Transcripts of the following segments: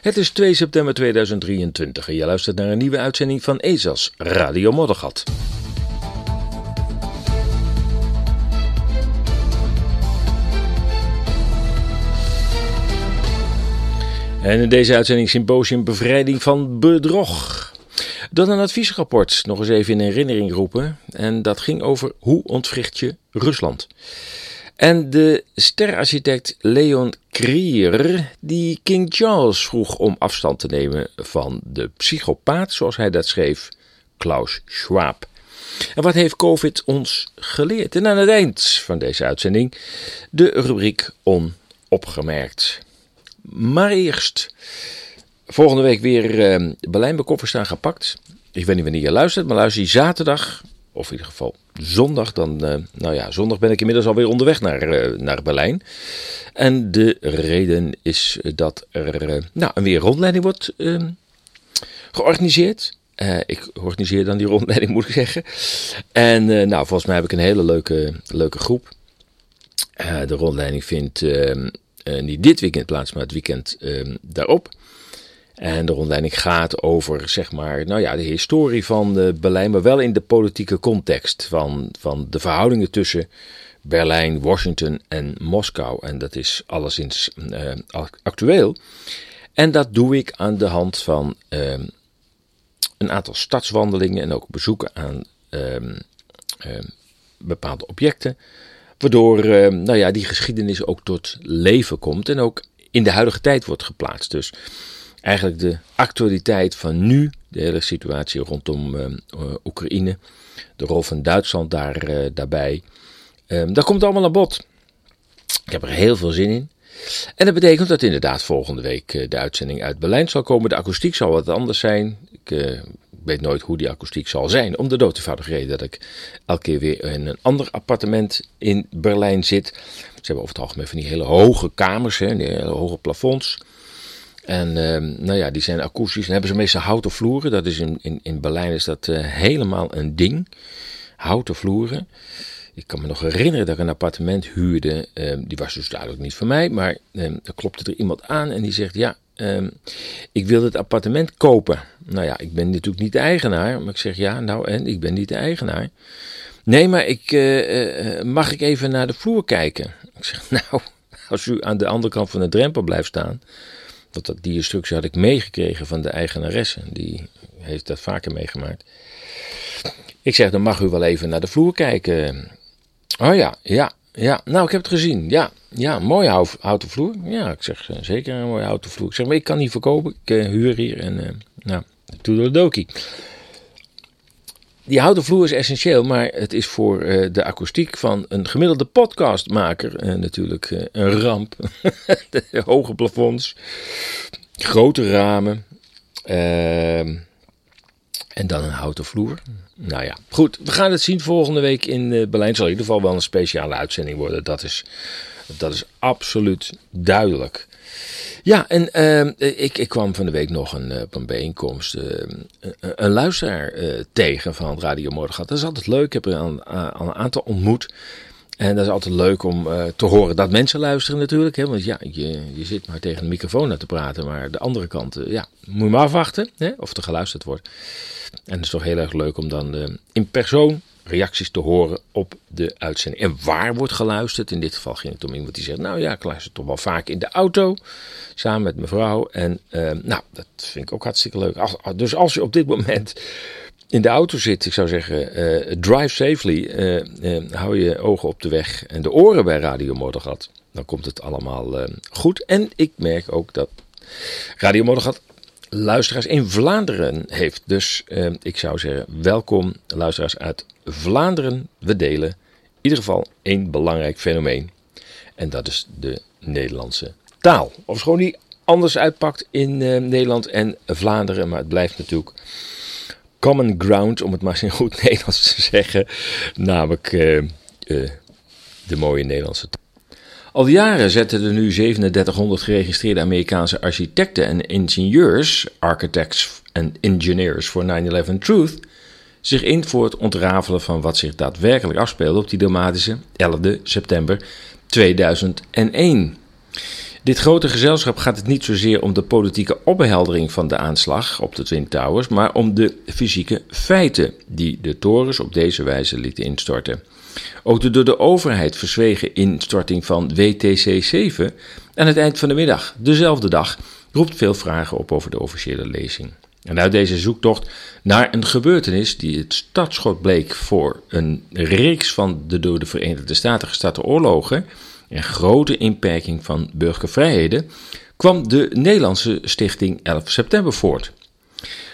Het is 2 september 2023 en je luistert naar een nieuwe uitzending van ESA's Radio Moddergat. En in deze uitzending Symposium Bevrijding van Bedrog. Dan een adviesrapport, nog eens even in herinnering roepen. En dat ging over hoe ontwricht je Rusland. En de sterarchitect Leon Krier, die King Charles vroeg om afstand te nemen van de psychopaat, zoals hij dat schreef, Klaus Schwab. En wat heeft COVID ons geleerd? En aan het eind van deze uitzending de rubriek Onopgemerkt. Maar eerst, volgende week weer uh, Berlijn bij staan gepakt. Ik weet niet wanneer je luistert, maar luister zaterdag, of in ieder geval zondag, dan, uh, nou ja, zondag ben ik inmiddels alweer onderweg naar, uh, naar Berlijn. En de reden is dat er nou, een weer rondleiding wordt ehm, georganiseerd. ik organiseer dan die rondleiding, moet ik zeggen. En nou, volgens mij heb ik een hele leuke, leuke groep. de rondleiding vindt ehm, niet dit weekend plaats, maar het weekend ehm, daarop. En de rondleiding gaat over, zeg maar, nou ja, de historie van de Berlijn, maar wel in de politieke context van, van de verhoudingen tussen Berlijn, Washington en Moskou. En dat is alleszins uh, actueel. En dat doe ik aan de hand van uh, een aantal stadswandelingen en ook bezoeken aan uh, bepaalde objecten. Waardoor nou ja, die geschiedenis ook tot leven komt en ook in de huidige tijd wordt geplaatst. Dus eigenlijk de actualiteit van nu, de hele situatie rondom uh, Oekraïne, de rol van Duitsland daar, uh, daarbij. Um, dat komt allemaal aan bod. Ik heb er heel veel zin in. En dat betekent dat inderdaad volgende week uh, de uitzending uit Berlijn zal komen. De akoestiek zal wat anders zijn. Ik weet nooit hoe die akoestiek zal zijn. Om de doodeenvoudige reden dat ik elke keer weer in een ander appartement in Berlijn zit. Ze hebben over het algemeen van die hele hoge kamers, hè, hoge plafonds. En uh, nou ja, die zijn akoestisch. En hebben ze meestal houten vloeren. Dat is in, in, in Berlijn is dat uh, helemaal een ding. Houten vloeren. Ik kan me nog herinneren dat ik een appartement huurde. Uh, die was dus duidelijk niet voor mij. Maar ehm, er klopte er iemand aan en die zegt: Ja, ehm, ik wil het appartement kopen. Nou ja, ik ben natuurlijk niet de eigenaar. Maar ik zeg: Ja, nou en? Ik ben niet de eigenaar. Nee, maar ik, uh, mag ik even naar de vloer kijken? Ik zeg: Nou, als u aan de andere kant van de drempel blijft staan dat, die instructie had ik meegekregen van de eigenaresse. Die heeft dat vaker meegemaakt. Ik zeg, dan mag u wel even naar de vloer kijken. Oh ja, ja, ja. Nou, ik heb het gezien. Ja, ja, mooie houten vloer. Ja, ik zeg, eh, zeker een mooie houten vloer. Ik zeg, maar ik kan niet verkopen. Ik uh, huur hier en, uh, nou, toedeledokie die houten vloer is essentieel, maar het is voor uh, de akoestiek van een gemiddelde podcastmaker uh, natuurlijk uh, een ramp. de hoge plafonds, grote ramen ehm, en dan een houten vloer. Nou ja, goed, we gaan het zien volgende week in Berlijn. Zal in ieder geval wel een speciale uitzending worden. Dat is, dat is absoluut duidelijk. Ja, en uh, ik, ik kwam van de week nog een, eh, op een bijeenkomst uh, een, een luisteraar uh, tegen van Radio Morgen. Dat is altijd leuk. Ik heb er al een aantal ontmoet. En dat is altijd leuk om te horen dat mensen luisteren natuurlijk. Hè? Want ja, je, je zit maar tegen een microfoon te praten. Maar de andere kant, ja, moet je maar afwachten hè? of er geluisterd wordt. En het is toch heel erg leuk om dan in persoon reacties te horen op de uitzending. En waar wordt geluisterd? In dit geval ging het om iemand die zegt: Nou ja, ik luister toch wel vaak in de auto. Samen met mevrouw. En uh, nou, dat vind ik ook hartstikke leuk. Dus als je op dit moment in de auto zit, ik zou zeggen: uh, drive safely. Uh, hou je ogen op de weg en de oren bij Radio Moddergat. Dan komt het allemaal goed. En ik merk ook dat Radio Moddergat luisteraars in Vlaanderen heeft. Dus uh, ik zou zeggen, welkom luisteraars uit Vlaanderen. We delen in ieder geval één belangrijk fenomeen. En dat is de Nederlandse taal. Of gewoon die anders uitpakt in uh, Nederland en Vlaanderen. Maar het blijft natuurlijk common ground, om het maar in goed Nederlands te zeggen. Namelijk uh, de mooie Nederlandse taal. Al jaren zetten de nu 3700 geregistreerde Amerikaanse architecten en ingenieurs, architects en engineers voor 9-11 Truth, zich in voor het ontrafelen van wat zich daadwerkelijk afspeelde op die dramatische 11 september 2001. De Dit grote gezelschap gaat het niet zozeer om de politieke opheldering van de aanslag op de Twin Towers, maar om de fysieke feiten die de torens op deze wijze lieten instorten. Ook de door de overheid verzwegen instorting van WTC-7 aan het eind van de middag, dezelfde dag, roept veel vragen op over de officiële lezing. En uit deze zoektocht naar een gebeurtenis die het startschot bleek voor een reeks van de door de Verenigde Staten gestarte oorlogen en grote inperking van burgervrijheden, kwam de Nederlandse stichting 11 september voort.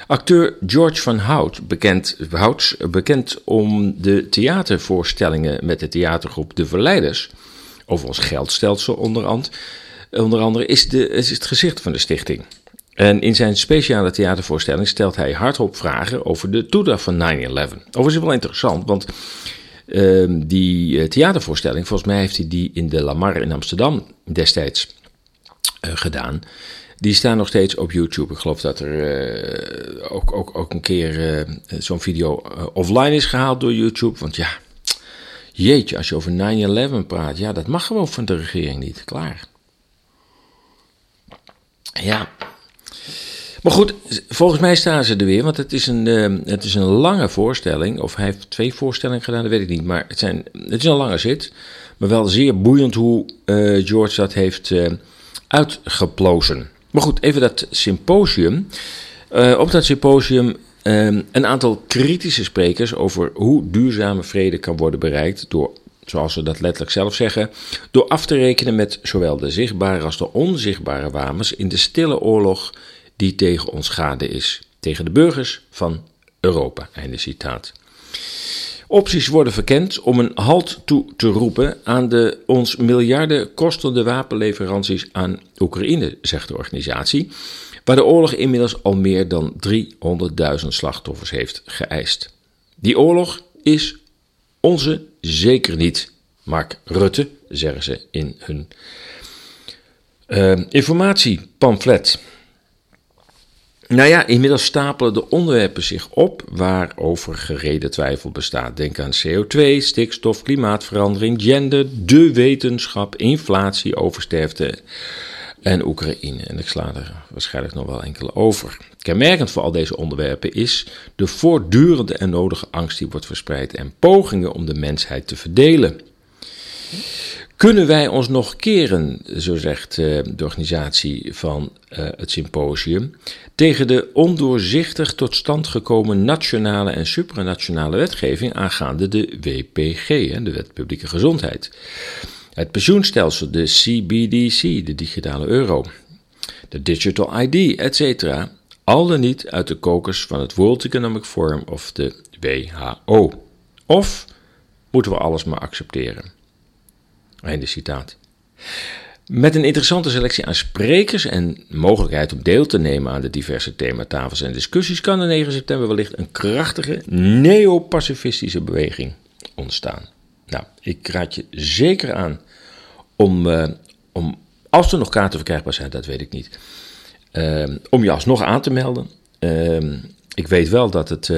Acteur George van Hout, bekend, Houts, bekend om de theatervoorstellingen met de theatergroep De Verleiders, over ons geldstelsel onder, and, onder andere, is, de, is het gezicht van de stichting. En in zijn speciale theatervoorstelling stelt hij hardop vragen over de toedracht van 9-11. Overigens is wel interessant, want uh, die uh, theatervoorstelling, volgens mij heeft hij die in de Lamar in Amsterdam destijds uh, gedaan. Die staan nog steeds op YouTube. Ik geloof dat er uh, ook, ook, ook een keer uh, zo'n video uh, offline is gehaald door YouTube. Want ja, jeetje, als je over 9-11 praat, ja, dat mag gewoon van de regering niet. Klaar. Ja. Maar goed, volgens mij staan ze er weer, want het is een, het is een lange voorstelling. Of hij heeft twee voorstellingen gedaan, dat weet ik niet. Maar het, zijn, het is een lange zit. Maar wel zeer boeiend hoe George dat heeft uitgeplozen. Maar goed, even dat symposium. Uh, op dat symposium uh, een aantal kritische sprekers over hoe duurzame vrede kan worden bereikt door, zoals ze dat letterlijk zelf zeggen, door af te rekenen met zowel de zichtbare als de onzichtbare wapens in de stille oorlog die tegen ons gade is, tegen de burgers van Europa. Einde citaat. Opties worden verkend om een halt toe te roepen aan de ons miljarden kostende wapenleveranties aan Oekraïne, zegt de organisatie, waar de oorlog inmiddels al meer dan 300.000 slachtoffers heeft geëist. Die oorlog is onze zeker niet, Mark Rutte, zeggen ze in hun uh, informatiepamflet. Nou ja, inmiddels stapelen de onderwerpen zich op waarover gereden twijfel bestaat. Denk aan CO2, stikstof, klimaatverandering, gender, de wetenschap, inflatie, oversterfte en Oekraïne. En ik sla er waarschijnlijk nog wel enkele over. Kenmerkend voor al deze onderwerpen is de voortdurende en nodige angst die wordt verspreid en pogingen om de mensheid te verdelen. Kunnen wij ons nog keren, zo zegt uh, de organisatie van uh, het symposium, tegen de ondoorzichtig tot stand gekomen nationale en supranationale wetgeving aangaande de WPG, de Wet Publieke Gezondheid. Het pensioenstelsel, de CBDC, de digitale euro, de Digital ID, etc. Al dan niet uit de kokers van het World Economic Forum of de WHO. Of moeten we alles maar accepteren? Einde citaat. Met een interessante selectie aan sprekers en mogelijkheid om deel te nemen aan de diverse thematafels en discussies kan de 9 september wellicht een krachtige neo-pacifistische beweging ontstaan. Nou, ik raad je zeker aan om, uh, om als er nog kaarten verkrijgbaar zijn, dat weet ik niet, uh, om je alsnog aan te melden. Uh, ik weet wel dat het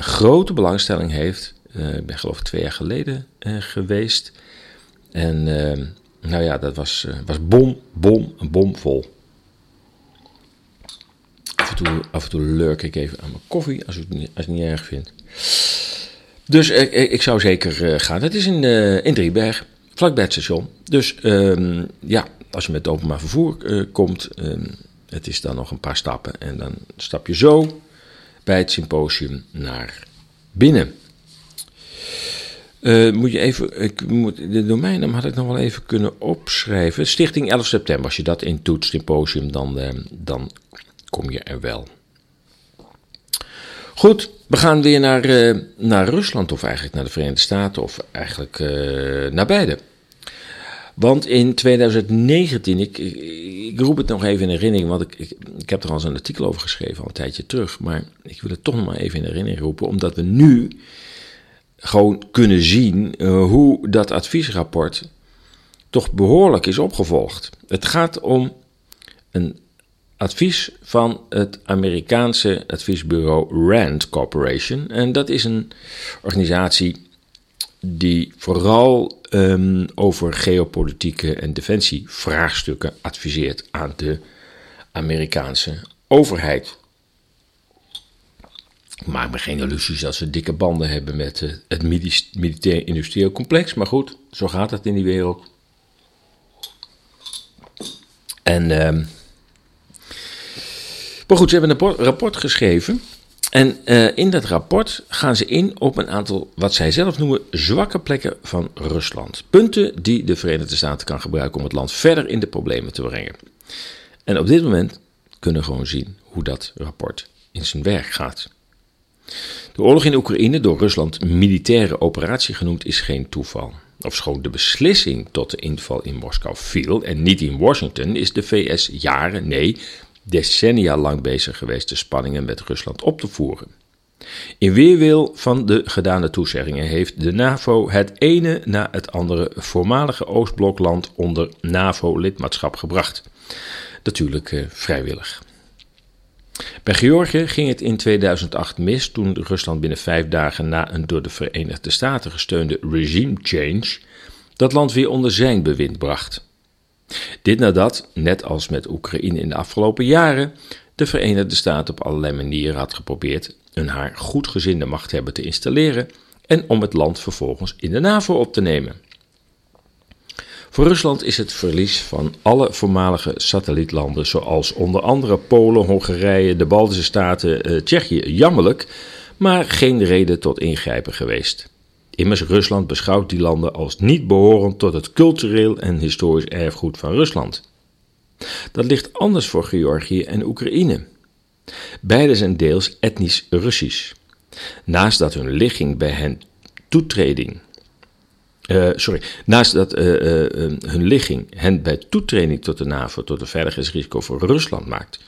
grote belangstelling heeft. ik ben geloof ik twee jaar geleden geweest. En nou ja, dat was, was bom, bom, een bom vol. Af en, toe, lurk ik even aan mijn koffie, als, ik, als je het niet erg vindt. Dus ik, ik zou zeker gaan. Het is in, in Drieberg vlakbij het station. Dus um, ja, als je met openbaar vervoer komt, um, het is dan nog een paar stappen. En dan stap je zo bij het symposium naar binnen. Uh, moet je even, ik moet, de domeinnaam had ik nog wel even kunnen opschrijven. Stichting 11 september, als je dat intoetst, symposium, dan, uh, dan kom je er wel. Goed, we gaan weer naar, uh, naar Rusland, of eigenlijk naar de Verenigde Staten, of eigenlijk naar beide. Want in 2019, ik, ik, ik, roep het nog even in herinnering, want ik, ik, ik heb er al eens een artikel over geschreven al een tijdje terug, maar ik wil het toch nog maar even in herinnering roepen, omdat we nu gewoon kunnen zien uh, hoe dat adviesrapport toch behoorlijk is opgevolgd. Het gaat om een advies van het Amerikaanse adviesbureau RAND Corporation. En dat is een organisatie die vooral ehm, over geopolitieke en defensievraagstukken adviseert aan de Amerikaanse overheid. Ik maak me geen illusies dat ze dikke banden hebben met uh, het militair-industrieel complex, maar goed, zo gaat het in die wereld. En, uh, maar goed, ze hebben een rapport geschreven. En uh, in dat rapport gaan ze in op een aantal, wat zij zelf noemen, zwakke plekken van Rusland. Punten die de Verenigde Staten kan gebruiken om het land verder in de problemen te brengen. En op dit moment kunnen we gewoon zien hoe dat rapport in zijn werk gaat. De oorlog in Oekraïne, door Rusland militaire operatie genoemd, is geen toeval. Ofschoon de beslissing tot de inval in Moskou viel en niet in Washington, is de VS jaren, nee, decennia lang bezig geweest de spanningen met Rusland op te voeren. In weerwil van de gedane toezeggingen heeft de NAVO het ene na het andere voormalige Oostblokland onder NAVO-lidmaatschap gebracht. Natuurlijk eh, vrijwillig. Bij Georgië ging het in 2008 mis toen Rusland binnen vijf dagen na een door de Verenigde Staten gesteunde regime change dat land weer onder zijn bewind bracht. Dit nadat, net als met Oekraïne in de afgelopen jaren, de Verenigde Staten op allerlei manieren had geprobeerd een haar goedgezinde machthebber te installeren en om het land vervolgens in de NAVO op te nemen. Voor Rusland is het verlies van alle voormalige satellietlanden, zoals onder andere Polen, Hongarije, de Baltische Staten, eh, Tsjechië, jammerlijk, maar geen reden tot ingrijpen geweest. Immers, Rusland beschouwt die landen als niet behorend tot het cultureel en historisch erfgoed van Rusland. Dat ligt anders voor Georgië en Oekraïne. Beide zijn deels etnisch Russisch. Naast dat hun ligging bij hen toetreding uh, sorry, naast dat uh, uh, hun ligging hen bij toetreding tot de NAVO tot een veiligheidsrisico voor Rusland maakt.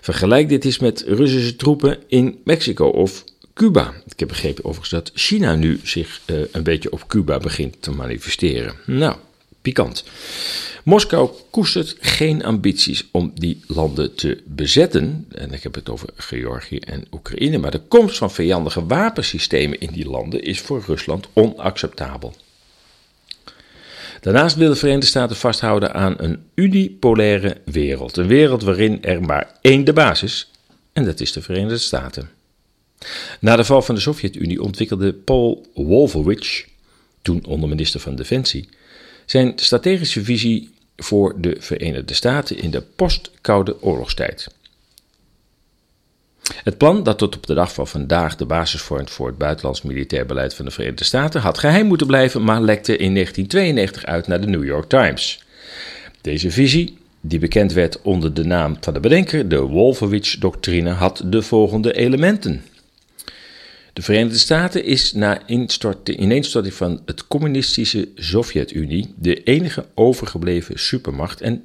Vergelijk dit eens met Russische troepen in Mexico of Cuba. Ik heb begrepen overigens dat China nu zich een beetje op Cuba begint te manifesteren. Nou, pikant. Moskou koestert geen ambities om die landen te bezetten. En ik heb het over Georgië en Oekraïne. Maar de komst van vijandige wapensystemen in die landen is voor Rusland onacceptabel. Daarnaast wil de Verenigde Staten vasthouden aan een unipolaire wereld. Een wereld waarin er maar één de basis, en dat is de Verenigde Staten. Na de val van de Sovjet-Unie ontwikkelde Paul Wolfowitz, toen onderminister van Defensie, zijn strategische visie voor de Verenigde Staten in de post-Koude Oorlogstijd. Het plan, dat tot op de dag van vandaag de basis vormt voor het buitenlands militair beleid van de Verenigde Staten, had geheim moeten blijven, maar lekte in 1992 uit naar de New York Times. Deze visie, die bekend werd onder de naam van de bedenker, de Wolfowitz-doctrine, had de volgende elementen. De Verenigde Staten is na ineenstorting van het communistische Sovjet-Unie de enige overgebleven supermacht en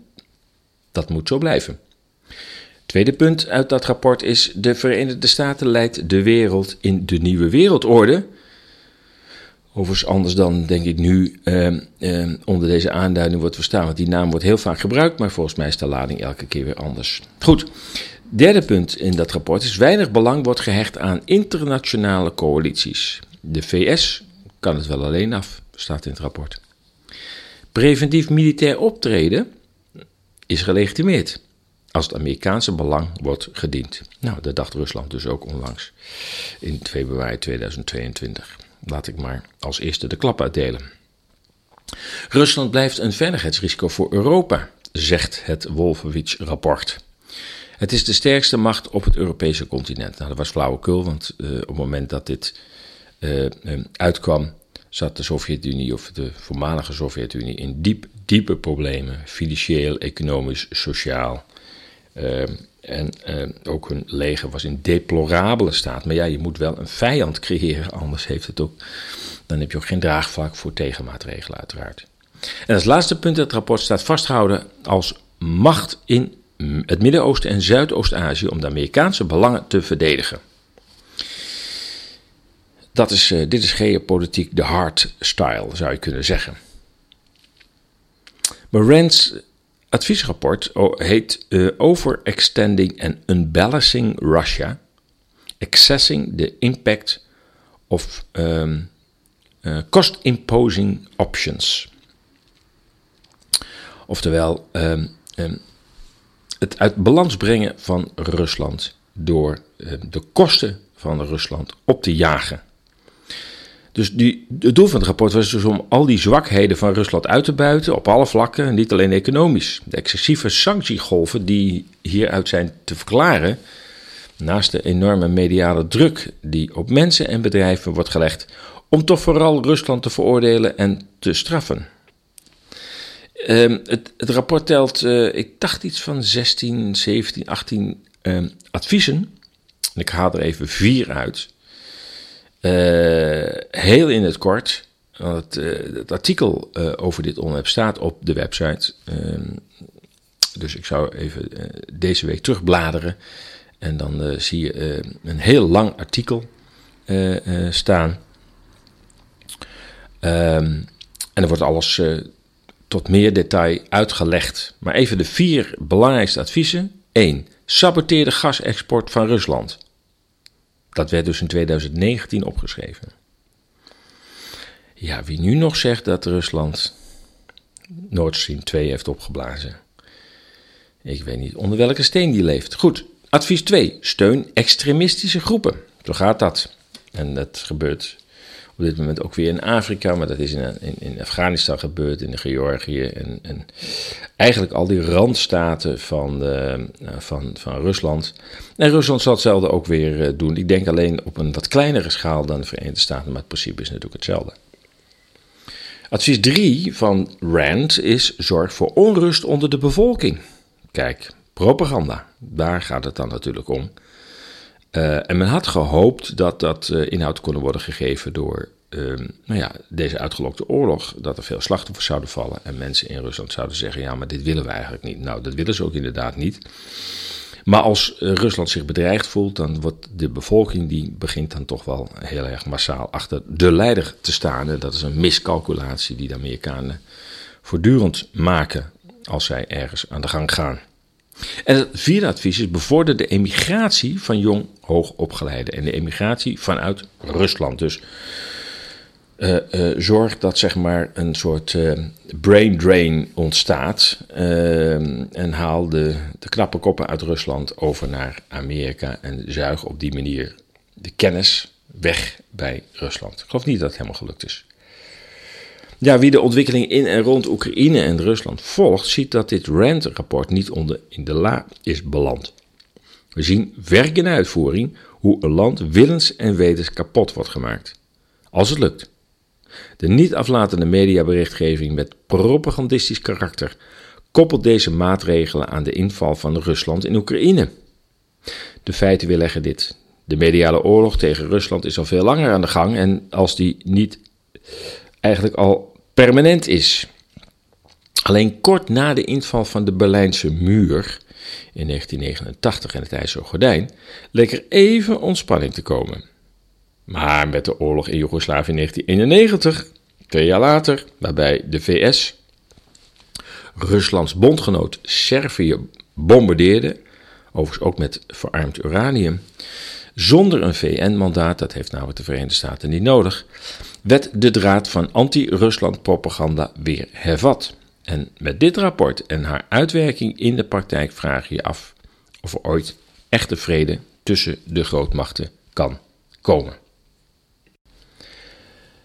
dat moet zo blijven. Tweede punt uit dat rapport is: de Verenigde Staten leidt de wereld in de nieuwe wereldorde. Overigens anders dan, denk ik, nu eh, eh, onder deze aanduiding wordt verstaan. Want die naam wordt heel vaak gebruikt, maar volgens mij is de lading elke keer weer anders. Goed, derde punt in dat rapport is: weinig belang wordt gehecht aan internationale coalities. De VS kan het wel alleen af, staat in het rapport. Preventief militair optreden is gelegitimeerd als het Amerikaanse belang wordt gediend. Nou, dat dacht Rusland dus ook onlangs in februari 2022. Laat ik maar als eerste de klap uitdelen. Rusland blijft een veiligheidsrisico voor Europa, zegt het Wolfowitz-rapport. Het is de sterkste macht op het Europese continent. Nou, dat was flauwekul, want uh, op het moment dat dit uh, uitkwam, zat de Sovjet-Unie of de voormalige Sovjet-Unie in diep, diepe problemen. Financieel, economisch, sociaal. Ehm, en ehm, ook hun leger was in deplorabele staat. Maar ja, je moet wel een vijand creëren, anders heeft het ook, dan heb je ook geen draagvlak voor tegenmaatregelen, uiteraard. En als laatste punt in het rapport staat vastgehouden als macht in het Midden-Oosten en Zuidoost-Azië om de Amerikaanse belangen te verdedigen. Dat is, uh, dit is geopolitiek de hard style, zou je kunnen zeggen. Maar Rand's adviesrapport heet uh, Overextending and Unbalancing Russia, Accessing the Impact of um, cost imposing options. Oftewel, ehm, ehm, het uit balans brengen van Rusland door ehm, de kosten van Rusland op te jagen. Dus die, het doel van het rapport was dus om al die zwakheden van Rusland uit te buiten op alle vlakken, niet alleen economisch. De excessieve sanctiegolven die hieruit zijn te verklaren, naast de enorme mediale druk die op mensen en bedrijven wordt gelegd om toch vooral Rusland te veroordelen en te straffen. Um, het, rapport telt, uh, ik dacht iets van 16, 17, 18 um, adviezen. En ik haal er even vier uit. Uh, heel in het kort. Want uh, het artikel over dit onderwerp staat op de website. Um, dus ik zou even deze week terugbladeren. En dan zie je een heel lang artikel staan. en er wordt alles tot meer detail uitgelegd. Maar even de vier belangrijkste adviezen. 1. Saboteer de gasexport van Rusland. Dat werd dus in 2019 opgeschreven. Ja, wie nu nog zegt dat Rusland Nord Stream 2 heeft opgeblazen. Ik weet niet onder welke steen die leeft. Goed, advies 2. Steun extremistische groepen. Zo gaat dat. En dat gebeurt op dit moment ook weer in Afrika, maar dat is in, in, in Afghanistan gebeurd, in Georgië en, en, eigenlijk al die randstaten van, de, nou, van, van Rusland. En Rusland zal hetzelfde ook weer eh, doen. Ik denk alleen op een wat kleinere schaal dan de Verenigde Staten, maar het principe is natuurlijk hetzelfde. Advies 3 van Rand is zorg voor onrust onder de bevolking. Kijk, propaganda, daar gaat het dan natuurlijk om. Uh, en men had gehoopt dat dat uh, inhoud kon worden gegeven door uh, nou ja, deze uitgelokte oorlog. Dat er veel slachtoffers zouden vallen. En mensen in Rusland zouden zeggen: ja, maar dit willen we eigenlijk niet. Nou, dat willen ze ook inderdaad niet. Maar als Rusland zich bedreigd voelt, dan wordt de bevolking die begint dan toch wel heel erg massaal achter de leider te staan. En dat is een miscalculatie die de Amerikanen voortdurend maken als zij ergens aan de gang gaan. En het vierde advies is bevorder de emigratie van jong hoogopgeleiden en de emigratie vanuit Rusland. Dus uh, zorg dat zeg maar een soort uh, brain drain ontstaat en haal de, de knappe koppen uit Rusland over naar Amerika en zuig op die manier de kennis weg bij Rusland. Ik geloof niet dat het helemaal gelukt is. Ja, wie de ontwikkeling in en rond Oekraïne en Rusland volgt, ziet dat dit Rand-rapport niet onder in de la is beland. We zien werk in uitvoering hoe een land willens en wetens kapot wordt gemaakt. Als het lukt. De niet aflatende mediaberichtgeving met propagandistisch karakter koppelt deze maatregelen aan de inval van Rusland in Oekraïne. De feiten weerleggen dit. De mediale oorlog tegen Rusland is al veel langer aan de gang en als die niet eigenlijk al permanent is. Alleen kort na de inval van de Berlijnse muur in 1989 en het IJzeren Gordijn leek er even ontspanning te komen. Maar met de oorlog in Joegoslavië in 1991, twee jaar later, waarbij de VS Ruslands bondgenoot Servië bombardeerde, overigens ook met verarmd uranium, zonder een VN-mandaat, dat heeft namelijk de Verenigde Staten niet nodig, werd de draad van anti-Rusland propaganda weer hervat. En met dit rapport en haar uitwerking in de praktijk vraag je je af of er ooit echte vrede tussen de grootmachten kan komen.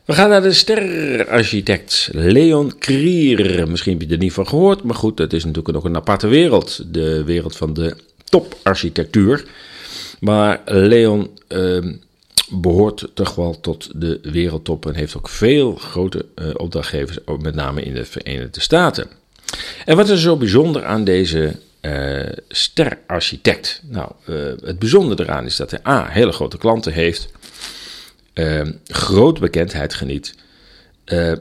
We gaan naar de sterarchitect Leon Krier. Misschien heb je er niet van gehoord, maar goed, dat is natuurlijk nog een aparte wereld. De wereld van de toparchitectuur. Maar Leon uh, behoort toch wel tot de wereldtop en heeft ook veel grote uh, opdrachtgevers, met name in de Verenigde Staten. En wat is zo bijzonder aan deze uh, sterarchitect? Nou, uh, het bijzondere eraan is dat hij A, hele grote klanten heeft, grote bekendheid geniet,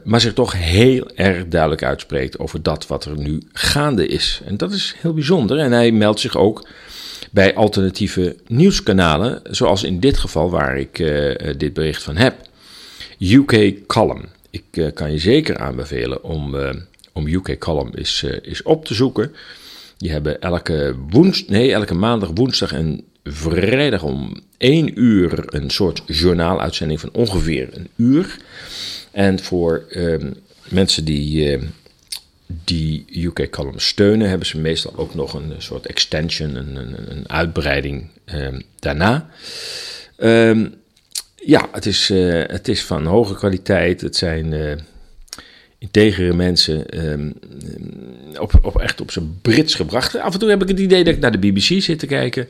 maar zich toch heel erg duidelijk uitspreekt over dat wat er nu gaande is. En dat is heel bijzonder. En hij meldt zich ook bij alternatieve nieuwskanalen, zoals in dit geval waar ik uh, dit bericht van heb. UK Column. Ik uh, kan je zeker aanbevelen om, om UK Column eens, eens op te zoeken. Die hebben elke, woens, nee, elke maandag, woensdag en vrijdag om 1 uur een soort journaaluitzending van ongeveer een uur. En voor ehm, mensen die, die UK Column steunen, hebben ze meestal ook nog een soort extension, een, een, een uitbreiding daarna. ja, het is, het is van hoge kwaliteit. Het zijn integere mensen ehm, op, op, echt op zijn Brits gebracht. Af en toe heb ik het idee dat ik naar de BBC zit te kijken.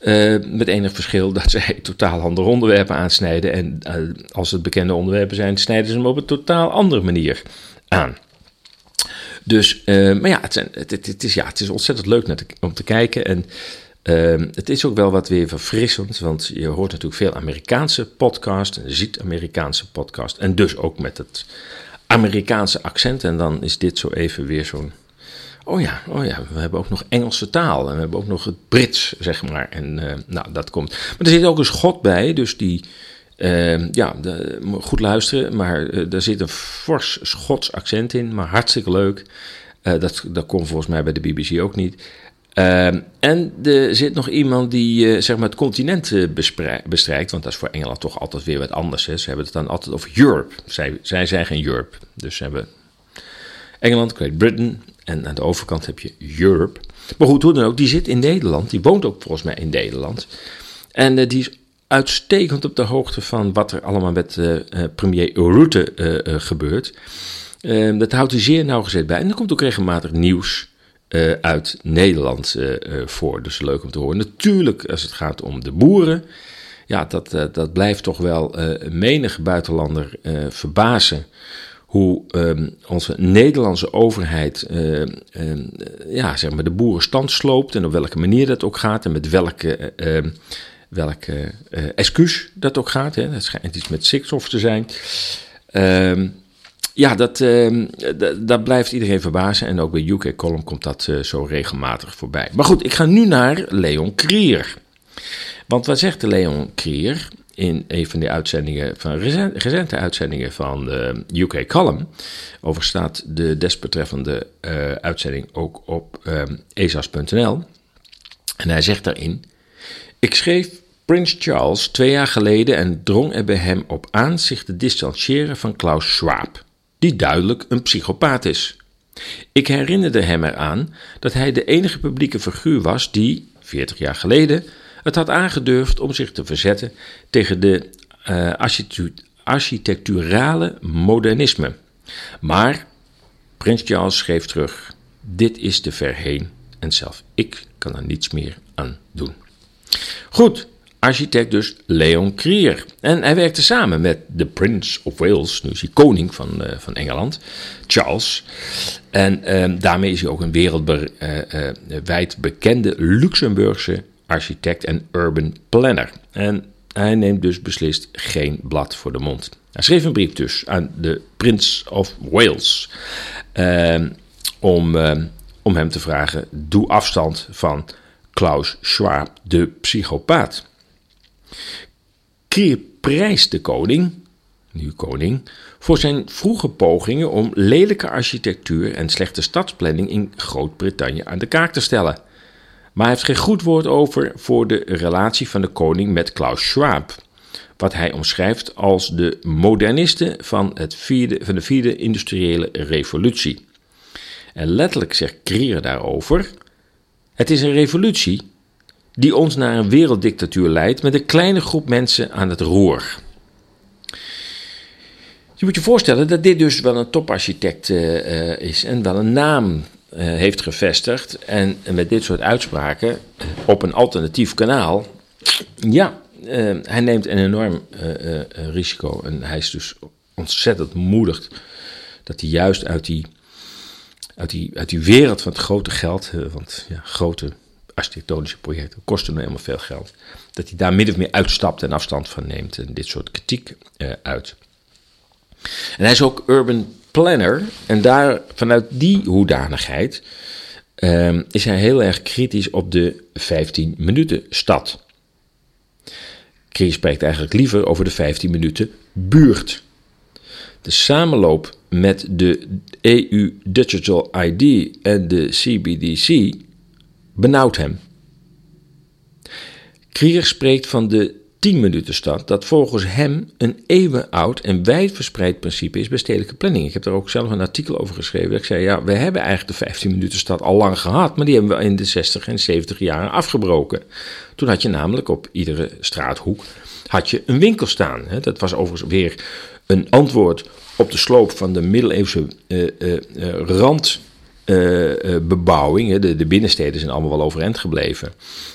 Uh, met enig verschil dat zij totaal andere onderwerpen aansnijden. En uh, als het bekende onderwerpen zijn, snijden ze hem op een totaal andere manier aan. Dus, uh, maar ja het, het, het, is, ja, het is ontzettend leuk om te kijken. En ehm, het is ook wel wat weer verfrissend, want je hoort natuurlijk veel Amerikaanse podcast, een ziet-Amerikaanse podcast. En dus ook met het Amerikaanse accent. En dan is dit zo even weer zo'n. Oh ja, oh ja, we hebben ook nog Engelse taal en we hebben ook nog het Brits, zeg maar. En uh, nou, dat komt. Maar er zit ook een schot bij, dus die. Uh, ja, goed luisteren, maar uh, er zit een fors Schots accent in, maar hartstikke leuk. dat, dat komt volgens mij bij de BBC ook niet. Ehm, en er zit nog iemand die uh, zeg maar het continent bestrijkt, want dat is voor Engeland toch altijd weer wat anders. Hè. Ze hebben het dan altijd over Europe. Zij, zij zijn Europe. Dus ze hebben Engeland, Great Britain en aan de overkant heb je Europe. Maar goed, hoe dan ook, die zit in Nederland. Die woont ook volgens mij in Nederland. En die is uitstekend op de hoogte van wat er allemaal met premier Rutte gebeurt. Ehm, dat houdt hij zeer nauwgezet bij. En er komt ook regelmatig nieuws uit Nederland voor. Dus leuk om te horen. Natuurlijk, als het gaat om de boeren. Ja, dat, dat blijft toch wel menig buitenlander verbazen. Hoe um, onze Nederlandse overheid uh, ja, zeg maar de boerenstand sloopt. En op welke manier dat ook gaat. En met welke, welke excuus dat ook gaat. Hè. Dat schijnt iets met stikstof te zijn. Ehm, ja, dat, uh, dat blijft iedereen verbazen. En ook bij UK Column komt dat uh, zo regelmatig voorbij. Maar goed, ik ga nu naar Leon Krier. Want wat zegt de Leon Krier in een van de uitzendingen van recente uitzendingen van UK Column? Over staat de desbetreffende uitzending ook op uh, ehm, esas.nl. En hij zegt daarin: Ik schreef Prins Charles twee jaar geleden en drong er bij hem op aan zich te distancieren van Klaus Schwab die duidelijk een psychopaat is. Ik herinnerde hem eraan dat hij de enige publieke figuur was die, 40 jaar geleden, het had aangedurfd om zich te verzetten tegen de uh, architecturale modernisme. Maar Prins Charles schreef terug: Dit is te ver heen en zelf ik kan er niets meer aan doen. Goed, architect dus Leon Krier. En hij werkte samen met de Prince of Wales, nu is hij koning van, uh, van Engeland, Charles. En uh, daarmee is hij ook een wereldwijd uh, bekende Luxemburgse architect en urban planner. En hij neemt dus beslist geen blad voor de mond. Hij schreef een brief dus aan de Prince of Wales ehm, om, ehm, om hem te vragen: doe afstand van Klaus Schwab, de psychopaat. Krier prijst de koning, nu koning, voor zijn vroege pogingen om lelijke architectuur en slechte stadsplanning in Groot-Brittannië aan de kaak te stellen. Maar hij heeft geen goed woord over voor de relatie van de koning met Klaus Schwab, wat hij omschrijft als de modernisten van, het vierde, van de vierde industriële revolutie. En letterlijk zegt Krier daarover: Het is een revolutie die ons naar een werelddictatuur leidt met een kleine groep mensen aan het roer. Je moet je voorstellen dat dit dus wel een toparchitect uh, is en wel een naam uh, heeft gevestigd. En met dit soort uitspraken op een alternatief kanaal, ja, hij neemt een enorm risico. En hij is dus ontzettend moedig dat hij juist uit die, uit die, wereld van het grote geld, want ja, grote architectonische projecten kosten nou helemaal veel geld. Dat hij daar min of meer uitstapt en afstand van neemt en dit soort kritiek uh, uit. En hij is ook urban planner en daar, vanuit die hoedanigheid uh, is hij heel erg kritisch op de 15 minuten stad. Chris spreekt eigenlijk liever over de 15 minuten buurt. De samenloop met de EU Digital ID en de CBDC benauwt hem. Krier spreekt van de 10 minuten stad, dat volgens hem een eeuwenoud en wijdverspreid principe is bij stedelijke planning. Ik heb daar ook zelf een artikel over geschreven. Ik zei, ja, we hebben eigenlijk de 15 minuten stad al lang gehad, maar die hebben we in de 60 en 70 jaren afgebroken. Toen had je namelijk op iedere straathoek had je een winkel staan. Dat was overigens weer een antwoord op de sloop van de middeleeuwse uh, uh, rand uh, bebouwing. De, de, binnensteden zijn allemaal wel overeind gebleven.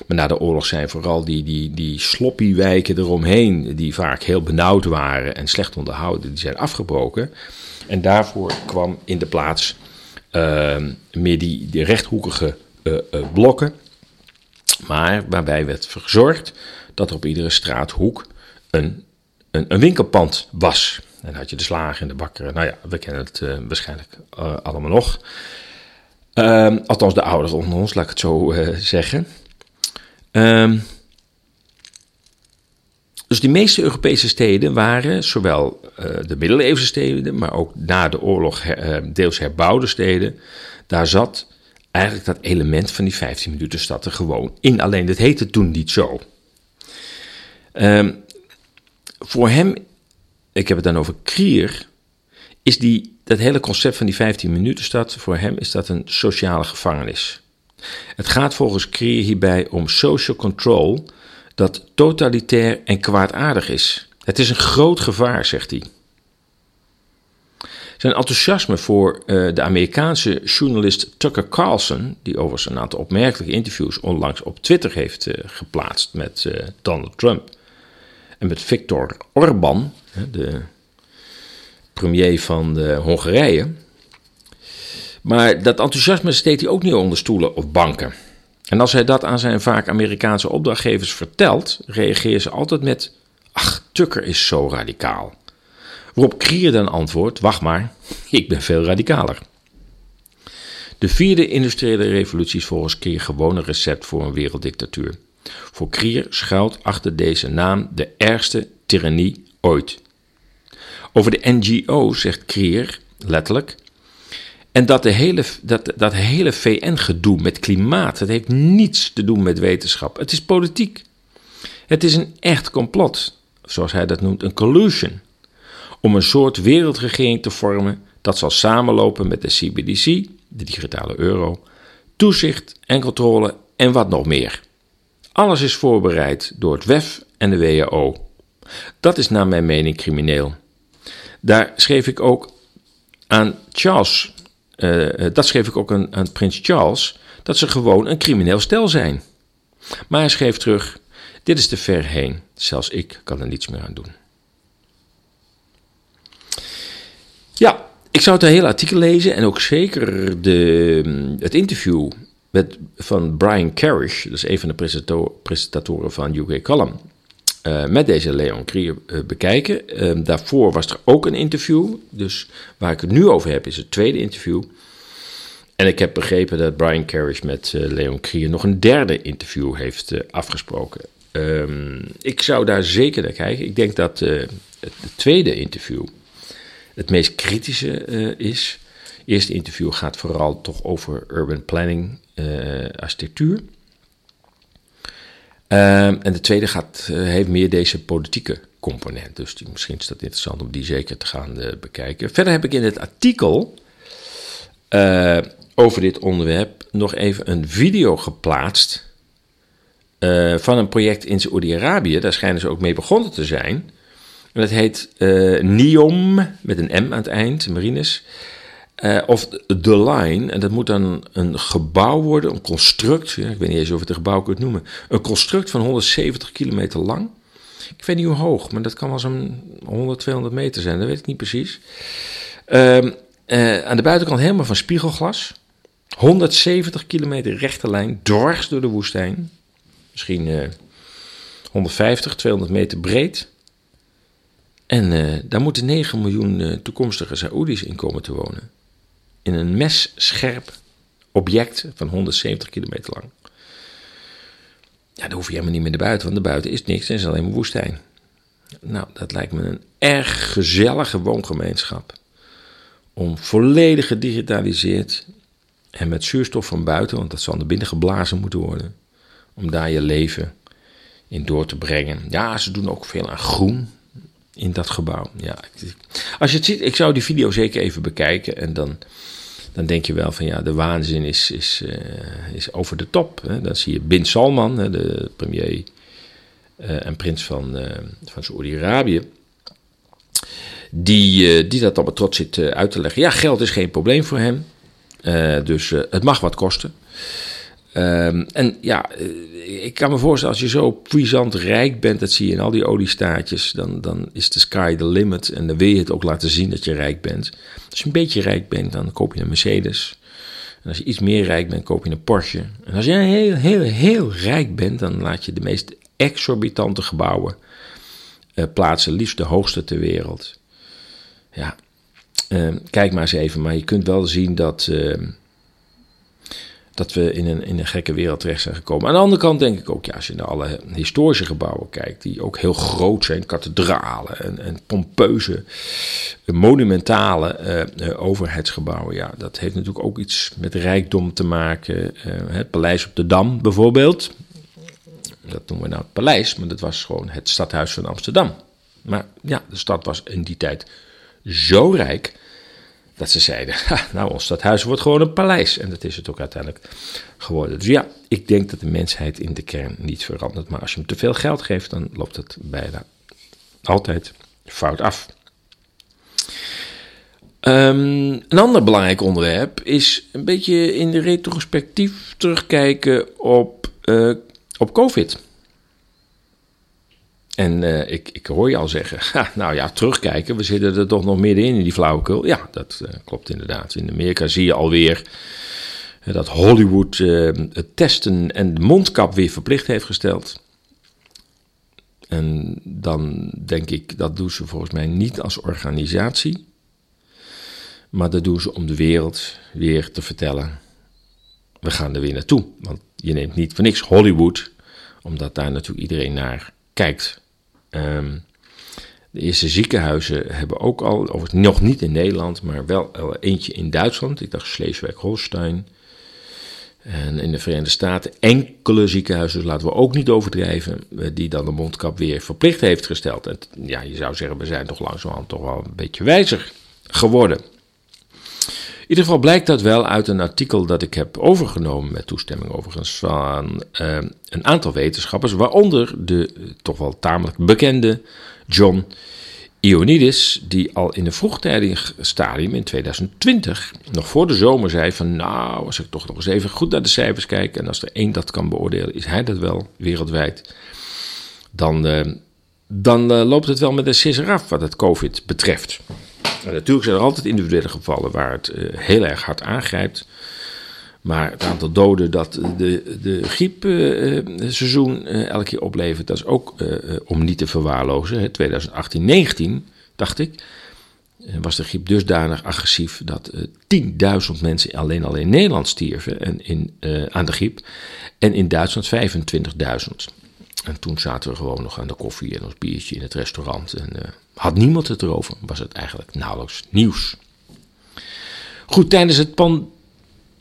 Maar na de oorlog zijn vooral die, die, die sloppy wijken eromheen, die vaak heel benauwd waren en slecht onderhouden, die zijn afgebroken. En daarvoor kwam in de plaats uh, meer die, rechthoekige blokken. Maar waarbij werd gezorgd dat er op iedere straathoek een, een, een winkelpand was. En had je de slager en de bakker. Nou ja, we kennen het waarschijnlijk allemaal nog. Um, althans, de ouders onder ons, laat ik het zo uh, zeggen. Um, dus die meeste Europese steden waren zowel de middeleeuwse steden, maar ook na de oorlog deels herbouwde steden. Daar zat eigenlijk dat element van die 15 minuten stad er gewoon in. Alleen dat heette toen niet zo. Um, voor hem, ik heb het dan over Krier, is die dat hele concept van die 15 minuten stad, voor hem is dat een sociale gevangenis. Het gaat volgens Krier hierbij om social control dat totalitair en kwaadaardig is. Het is een groot gevaar, zegt hij. Zijn enthousiasme voor uh, de Amerikaanse journalist Tucker Carlson, die overigens een aantal opmerkelijke interviews onlangs op Twitter heeft uh, geplaatst met uh, Donald Trump en met Viktor Orban, de premier van de Hongarije. Maar dat enthousiasme steekt hij ook niet onder stoelen of banken. En als hij dat aan zijn vaak Amerikaanse opdrachtgevers vertelt, reageren ze altijd met: Ach, Tucker is zo radicaal. Waarop Krier dan antwoordt: Wacht maar, ik ben veel radicaler. De vierde industriële revolutie is volgens Krier gewoon een recept voor een werelddictatuur. Voor Krier schuilt achter deze naam de ergste tirannie ooit. Over de NGO zegt Krier letterlijk. En dat, de hele, dat, dat hele VN-gedoe met klimaat, heeft niets te doen met wetenschap. Het is politiek. Het is een echt complot, zoals hij dat noemt, een collusion. Om een soort wereldregering te vormen dat zal samenlopen met de CBDC, de digitale euro, toezicht en controle en wat nog meer. Alles is voorbereid door het WEF en de WHO. Dat is naar mijn mening crimineel. Daar schreef ik ook aan Charles, uh, dat schreef ik ook aan, aan prins Charles, dat ze gewoon een crimineel stel zijn. Maar hij schreef terug: Dit is te ver heen, zelfs ik kan er niets meer aan doen. Ja, ik zou het hele artikel lezen en ook zeker de, het interview met, van Brian Carish, dat is een van de presentatoren van UK Column. Uh, met deze Leon Krier uh, bekijken. Uh, daarvoor was er ook een interview. Dus waar ik het nu over heb, is het tweede interview. En ik heb begrepen dat Brian Carish met eh, Leon Krier nog een derde interview heeft afgesproken. Um, ik zou daar zeker naar kijken. Ik denk dat het, het, tweede interview het meest kritische is. Het eerste interview gaat vooral toch over urban planning, architectuur. Um, en de tweede gaat, uh, heeft meer deze politieke component. Dus die, misschien is dat interessant om die zeker te gaan uh, bekijken. Verder heb ik in het artikel over dit onderwerp nog even een video geplaatst. van een project in Saoedi-Arabië. Daar schijnen ze ook mee begonnen te zijn. En dat heet NIOM, met een M aan het eind, Marines. Uh, of The Line, en dat moet dan een gebouw worden, een construct, ik weet niet eens of het een gebouw kunt noemen, een construct van 170 kilometer lang. Ik weet niet hoe hoog, maar dat kan wel zo'n 100, 200 meter zijn, dat weet ik niet precies. Uh, uh, aan de buitenkant helemaal van spiegelglas. 170 kilometer rechte lijn, dwars door de woestijn. Misschien 150, 200 meter breed. En daar moeten 9 miljoen toekomstige Saoedi's in komen te wonen in een messcherp object van 170 kilometer lang. Ja, dan hoef je helemaal niet meer naar buiten, want de buiten is niks en is alleen maar woestijn. Nou, dat lijkt me een erg gezellige woongemeenschap. Om volledig gedigitaliseerd en met zuurstof van buiten, want dat zal naar binnen geblazen moeten worden, om daar je leven in door te brengen. Ja, ze doen ook veel aan groen in dat gebouw. Ja, als je het ziet, ik zou die video zeker even bekijken en dan, dan denk je wel van ja, de waanzin is, is, uh, is over de top. Hè. Dan zie je Bin Salman, hè, de premier uh, en prins van, uh, van Saoedi-Arabië. Die, die dat allemaal trots zit uit te leggen. Ja, geld is geen probleem voor hem. dus het mag wat kosten. Um, en ja, eh, ik kan me voorstellen, als je zo puissant rijk bent, dat zie je in al die oliestaatjes, dan, dan is de sky the limit. En dan wil je het ook laten zien dat je rijk bent. Als je een beetje rijk bent, dan koop je een Mercedes. En als je iets meer rijk bent, koop je een Porsche. En als je heel, heel, heel rijk bent, dan laat je de meest exorbitante gebouwen uh, plaatsen, liefst de hoogste ter wereld. Ja, uh, kijk maar eens even. Maar je kunt wel zien dat. Uh, dat we in een, in een gekke wereld terecht zijn gekomen. Aan de andere kant denk ik ook, ja, als je naar alle historische gebouwen kijkt, die ook heel groot zijn, kathedralen en, en pompeuze, monumentale uh, overheidsgebouwen, ja, dat heeft natuurlijk ook iets met rijkdom te maken. Het paleis op de Dam bijvoorbeeld, dat noemen we nou het paleis, maar dat was gewoon het stadhuis van Amsterdam. Maar ja, de stad was in die tijd zo rijk dat ze zeiden, nou ons stadhuis wordt gewoon een paleis. En dat is het ook uiteindelijk geworden. Dus ja, ik denk dat de mensheid in de kern niet verandert. Maar als je hem te veel geld geeft, dan loopt het bijna altijd fout af. Um, een ander belangrijk onderwerp is een beetje in de retrospectief terugkijken op, uh, op COVID. En uh, ik, ik hoor je al zeggen, nou ja, terugkijken, we zitten er toch nog middenin in die flauwekul. Ja, dat uh, klopt inderdaad. In Amerika zie je alweer uh, dat Hollywood het testen en de mondkap weer verplicht heeft gesteld. En dan denk ik, dat doen ze volgens mij niet als organisatie. Maar dat doen ze om de wereld weer te vertellen. We gaan er weer naartoe. Want je neemt niet voor niks Hollywood, omdat daar natuurlijk iedereen naar kijkt. Um, de eerste ziekenhuizen hebben ook al, of nog niet in Nederland, maar wel eentje in Duitsland. Ik dacht Schleswig-Holstein. En in de Verenigde Staten enkele ziekenhuizen, dus laten we ook niet overdrijven, eh, die dan de mondkap weer verplicht heeft gesteld. En ja, je zou zeggen, we zijn toch langzamerhand toch wel een beetje wijzer geworden. In ieder geval blijkt dat wel uit een artikel dat ik heb overgenomen, met toestemming overigens, van uh, een aantal wetenschappers, waaronder de uh, toch wel tamelijk bekende John Ioannidis, die al in een vroegtijdig stadium in 2020, nog voor de zomer, zei van nou, als ik toch nog eens even goed naar de cijfers kijk en als er één dat kan beoordelen, is hij dat wel wereldwijd, dan, uh, dan loopt het wel met de sisser af wat het COVID betreft. Natuurlijk zijn er altijd individuele gevallen waar het uh, heel erg hard aangrijpt. Maar het aantal doden dat de, de griepseizoen uh, elke keer oplevert, dat is ook om niet te verwaarlozen. 2018-19, dacht ik, was de griep dusdanig agressief dat 10.000 mensen alleen al in Nederland stierven en in, aan de griep. En in Duitsland 25.000. En toen zaten we gewoon nog aan de koffie en ons biertje in het restaurant. En uh, had niemand het erover, was het eigenlijk nauwelijks nieuws. Goed, tijdens, het pan,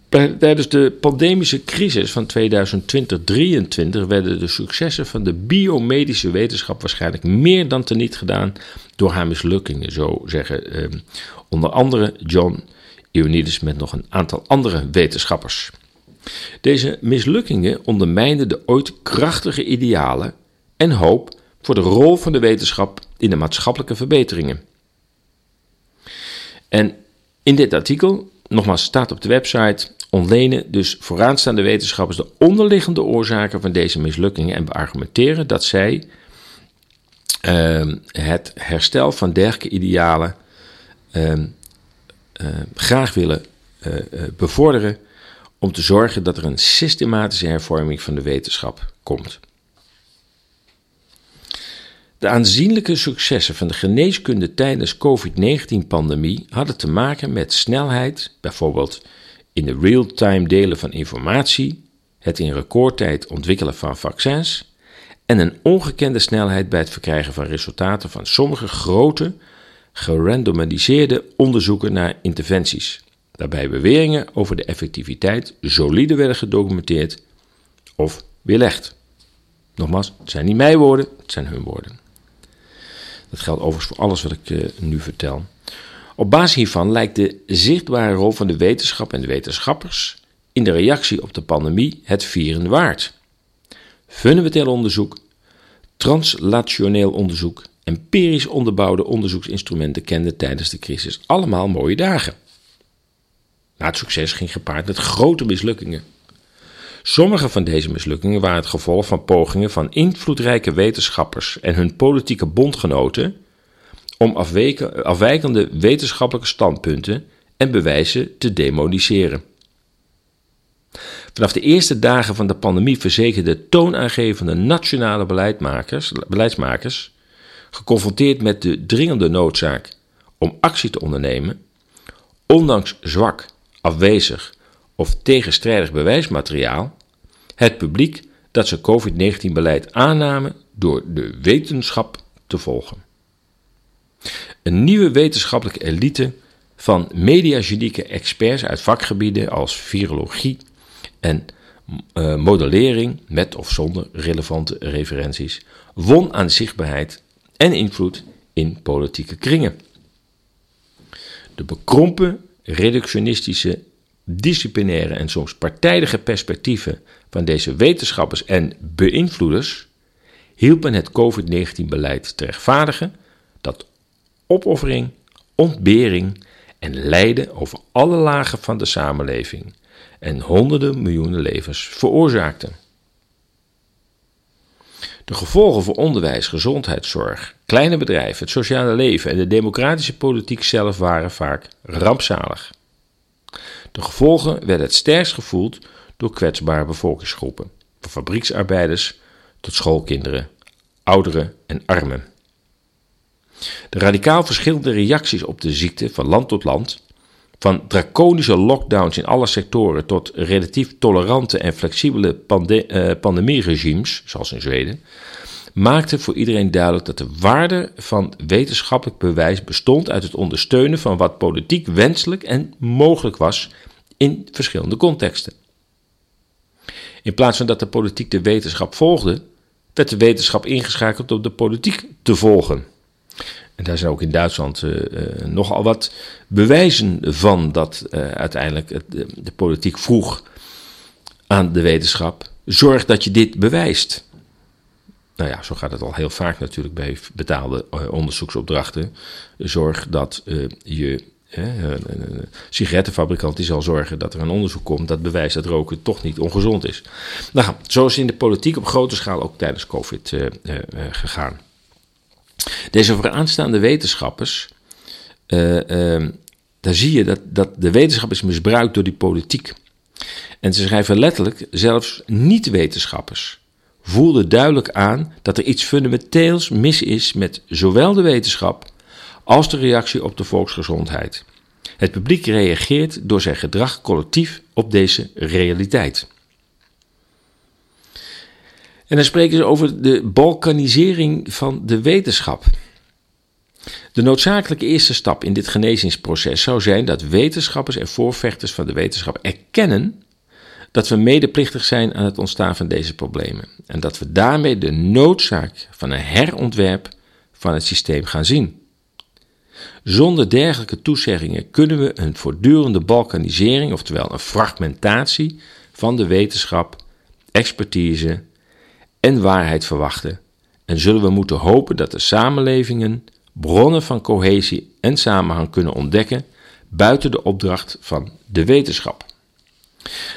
tijdens de pandemische crisis van 2020-2023 werden de successen van de biomedische wetenschap waarschijnlijk meer dan teniet gedaan door haar mislukkingen, zo zeggen eh, onder andere John Ioannidis met nog een aantal andere wetenschappers. Deze mislukkingen ondermijnden de ooit krachtige idealen en hoop voor de rol van de wetenschap in de maatschappelijke verbeteringen. En in dit artikel, nogmaals staat op de website, ontlenen dus vooraanstaande wetenschappers de onderliggende oorzaken van deze mislukkingen en beargumenteren dat zij uh, het herstel van dergelijke idealen uh, uh, graag willen eh, eh, bevorderen om te zorgen dat er een systematische hervorming van de wetenschap komt. De aanzienlijke successen van de geneeskunde tijdens COVID-19-pandemie hadden te maken met snelheid, bijvoorbeeld in de real-time delen van informatie, het in recordtijd ontwikkelen van vaccins en een ongekende snelheid bij het verkrijgen van resultaten van sommige grote, gerandomiseerde onderzoeken naar interventies waarbij beweringen over de effectiviteit solide werden gedocumenteerd of weerlegd. Nogmaals, het zijn niet mijn woorden, het zijn hun woorden. Dat geldt overigens voor alles wat ik uh, nu vertel. Op basis hiervan lijkt de zichtbare rol van de wetenschap en de wetenschappers in de reactie op de pandemie het vieren waard. Fundamenteel onderzoek, translationeel onderzoek, empirisch onderbouwde onderzoeksinstrumenten kenden tijdens de crisis allemaal mooie dagen. Het succes ging gepaard met grote mislukkingen. Sommige van deze mislukkingen waren het gevolg van pogingen van invloedrijke wetenschappers en hun politieke bondgenoten om afwijkende wetenschappelijke standpunten en bewijzen te demoniseren. Vanaf de eerste dagen van de pandemie verzekerden toonaangevende nationale beleidsmakers, beleidsmakers, geconfronteerd met de dringende noodzaak om actie te ondernemen, ondanks zwak, afwezig of tegenstrijdig bewijsmateriaal, het publiek dat ze COVID-19-beleid aannamen door de wetenschap te volgen. Een nieuwe wetenschappelijke elite van mediagenieke experts uit vakgebieden als virologie en uh, modellering, met of zonder relevante referenties, won aan zichtbaarheid en invloed in politieke kringen. De bekrompen, reductionistische, disciplinaire en soms partijdige perspectieven van deze wetenschappers en beïnvloeders hielpen het COVID-19-beleid te rechtvaardigen dat opoffering, ontbering en lijden over alle lagen van de samenleving en honderden miljoenen levens veroorzaakte. De gevolgen voor onderwijs, gezondheidszorg, kleine bedrijven, het sociale leven en de democratische politiek zelf waren vaak rampzalig. De gevolgen werden het sterkst gevoeld door kwetsbare bevolkingsgroepen, van fabrieksarbeiders tot schoolkinderen, ouderen en armen. De radicaal verschillende reacties op de ziekte van land tot land, van draconische lockdowns in alle sectoren tot relatief tolerante en flexibele pande uh, pandemieregimes, zoals in Zweden, maakte voor iedereen duidelijk dat de waarde van wetenschappelijk bewijs bestond uit het ondersteunen van wat politiek wenselijk en mogelijk was in verschillende contexten. In plaats van dat de politiek de wetenschap volgde, werd de wetenschap ingeschakeld om de politiek te volgen. En daar zijn ook in Duitsland uh, uh, nogal wat bewijzen van dat uh, uiteindelijk de, de, politiek vroeg aan de wetenschap: zorg dat je dit bewijst. Nou ja, zo gaat het al heel vaak natuurlijk bij betaalde onderzoeksopdrachten. Zorg dat je een sigarettenfabrikant die zal zorgen dat er een onderzoek komt dat bewijst dat roken toch niet ongezond is. Nou, zo is in de politiek op grote schaal ook tijdens COVID gegaan. Deze vooraanstaande wetenschappers, uh, uh, daar zie je dat, dat de wetenschap is misbruikt door die politiek. En ze schrijven letterlijk, zelfs niet-wetenschappers voelden duidelijk aan dat er iets fundamenteels mis is met zowel de wetenschap als de reactie op de volksgezondheid. Het publiek reageert door zijn gedrag collectief op deze realiteit. En dan spreken ze over de balkanisering van de wetenschap. De noodzakelijke eerste stap in dit genezingsproces zou zijn dat wetenschappers en voorvechters van de wetenschap erkennen dat we medeplichtig zijn aan het ontstaan van deze problemen en dat we daarmee de noodzaak van een herontwerp van het systeem gaan zien. Zonder dergelijke toezeggingen kunnen we een voortdurende balkanisering, oftewel een fragmentatie van de wetenschap, expertise en waarheid verwachten en zullen we moeten hopen dat de samenlevingen bronnen van cohesie en samenhang kunnen ontdekken buiten de opdracht van de wetenschap.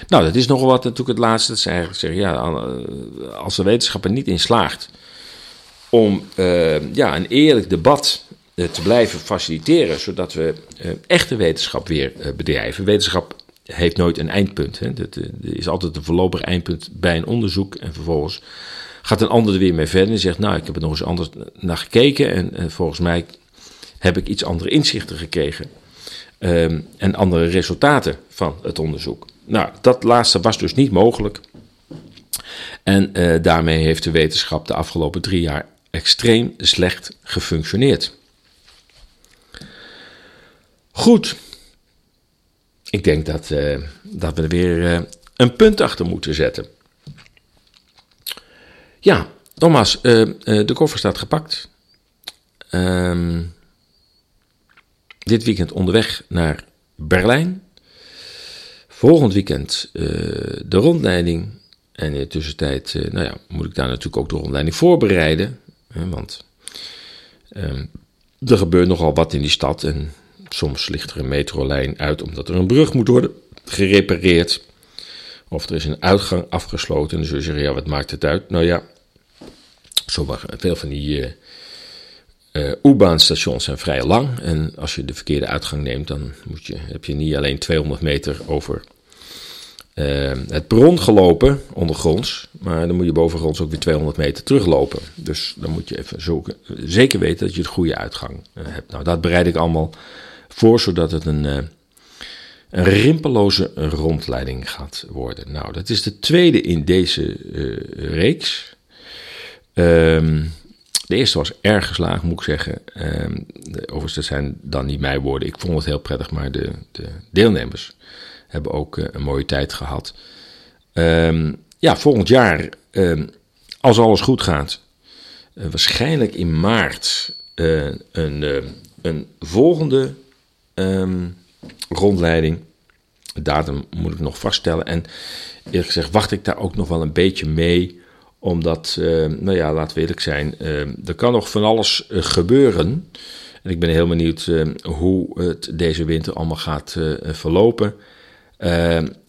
Nou, dat is nogal wat natuurlijk het laatste. Dat is eigenlijk zeggen, ja, als de wetenschap er niet in slaagt om uh, ja, een eerlijk debat uh, te blijven faciliteren, zodat we uh, echte wetenschap weer bedrijven. Wetenschap heeft nooit een eindpunt. Hè. Dat, er is altijd een voorlopig eindpunt bij een onderzoek en vervolgens gaat een ander er weer mee verder en zegt, nou, ik heb er nog eens anders naar gekeken en, en volgens mij heb ik iets andere inzichten gekregen um, en andere resultaten van het onderzoek. Nou, dat laatste was dus niet mogelijk. En uh, daarmee heeft de wetenschap de afgelopen drie jaar extreem slecht gefunctioneerd. Goed. Ik denk dat, uh, dat we er weer uh, een punt achter moeten zetten. Ja, nogmaals, uh, de koffer staat gepakt. Ehm, dit weekend onderweg naar Berlijn. Volgend weekend de rondleiding. En in de tussentijd, nou ja, moet ik daar natuurlijk ook de rondleiding voorbereiden. want ehm, er gebeurt nogal wat in die stad. En soms ligt er een metrolijn uit omdat er een brug moet worden gerepareerd. Of er is een uitgang afgesloten. Zul je zeggen, ja, wat maakt het uit? Nou ja, sommige, veel van die uh, uh, U-baanstations zijn vrij lang. En als je de verkeerde uitgang neemt, dan moet je, heb je niet alleen 200 meter over uh, het bron gelopen, ondergronds. Maar dan moet je bovengronds ook weer 200 meter teruglopen. Dus dan moet je even zeker weten dat je de goede uitgang hebt. Nou, dat bereid ik allemaal voor, zodat het een een rimpeloze rondleiding gaat worden. Nou, dat is de tweede in deze uh, reeks. Um, de eerste was erg geslaagd, moet ik zeggen. De, overigens, dat zijn dan niet mijn woorden. Ik vond het heel prettig, maar de, de deelnemers hebben ook uh, een mooie tijd gehad. Um, ja, volgend jaar, als alles goed gaat, waarschijnlijk in maart een, een volgende rondleiding. De datum moet ik nog vaststellen. En eerlijk gezegd wacht ik daar ook nog wel een beetje mee. Omdat, uh, nou ja, laten we eerlijk zijn, uh, er kan nog van alles uh, gebeuren. En ik ben heel benieuwd hoe het deze winter allemaal gaat verlopen.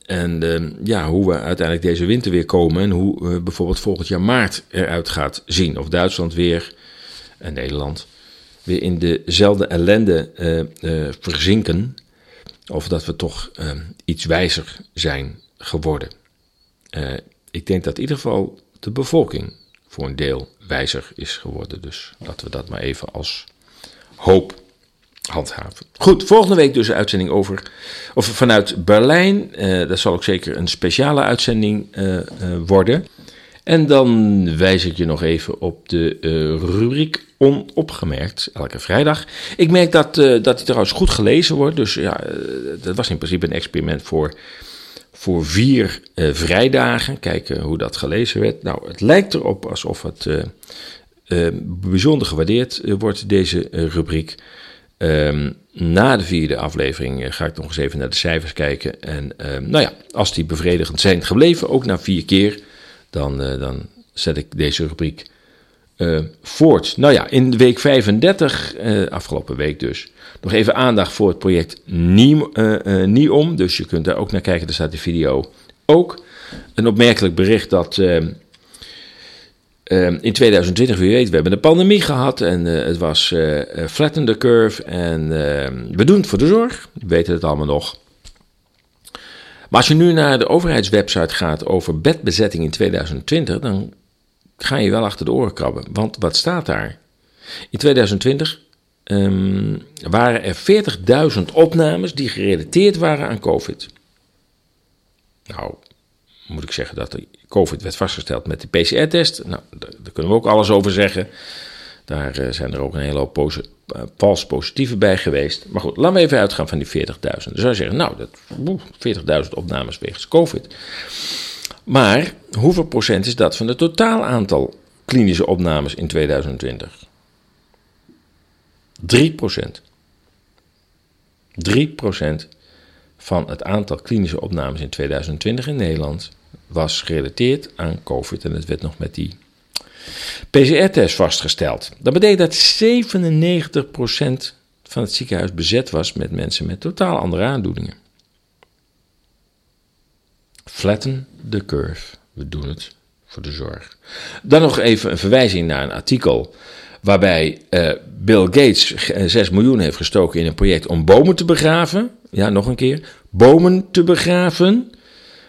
en ja, hoe we uiteindelijk deze winter weer komen. En hoe bijvoorbeeld volgend jaar maart eruit gaat zien. Of Duitsland weer, en Nederland, weer in dezelfde ellende verzinken. Of dat we toch uh, iets wijzer zijn geworden. Uh, ik denk dat in ieder geval de bevolking voor een deel wijzer is geworden. Dus laten we dat maar even als hoop handhaven. Goed, volgende week dus een uitzending over, of vanuit Berlijn. Uh, dat zal ook zeker een speciale uitzending worden. En dan wijs ik je nog even op de rubriek onopgemerkt, elke vrijdag. Ik merk dat, uh, dat hij trouwens goed gelezen wordt. Dus ja, uh, dat was in principe een experiment voor, voor vier uh, vrijdagen. Kijken hoe dat gelezen werd. Nou, het lijkt erop alsof het bijzonder gewaardeerd wordt, deze rubriek. Um, na de vierde aflevering ga ik nog eens even naar de cijfers kijken. En um, nou ja, als die bevredigend zijn gebleven, ook na vier keer, dan, dan zet ik deze rubriek uh, voort. Nou ja, in week 35, uh, eh, afgelopen week dus, nog even aandacht voor het project NIOM. Uh, dus je kunt daar ook naar kijken, daar staat de video ook. Een opmerkelijk bericht dat in 2020, wie weet, we hebben een pandemie gehad en het was flatten the curve en doen het voor de zorg, we weten het allemaal nog. Maar als je nu naar de overheidswebsite gaat over bedbezetting in 2020, dan ga je wel achter de oren krabben. Want wat staat daar? In 2020 um, ehm, waren er 40.000 opnames die gerelateerd waren aan COVID. Nou, moet ik zeggen dat de COVID werd vastgesteld met de PCR-test. Nou, daar, kunnen we ook alles over zeggen. Daar uh, zijn er ook een hele hoop uh, vals positieve bij geweest. Maar goed, laten we even uitgaan van die 40.000. Dan zou je zeggen, nou, 40.000 opnames wegens COVID. Maar hoeveel procent is dat van het totaal aantal klinische opnames in 2020? 3 procent. 3 procent van het aantal klinische opnames in 2020 in Nederland was gerelateerd aan COVID. En het werd nog met die PCR-test vastgesteld. Dat betekent dat 97% van het ziekenhuis bezet was met mensen met totaal andere aandoeningen. Flatten the curve. We doen het voor de zorg. Dan nog even een verwijzing naar een artikel waarbij uh, Bill Gates 6 miljoen heeft gestoken in een project om bomen te begraven. Ja, nog een keer. Bomen te begraven.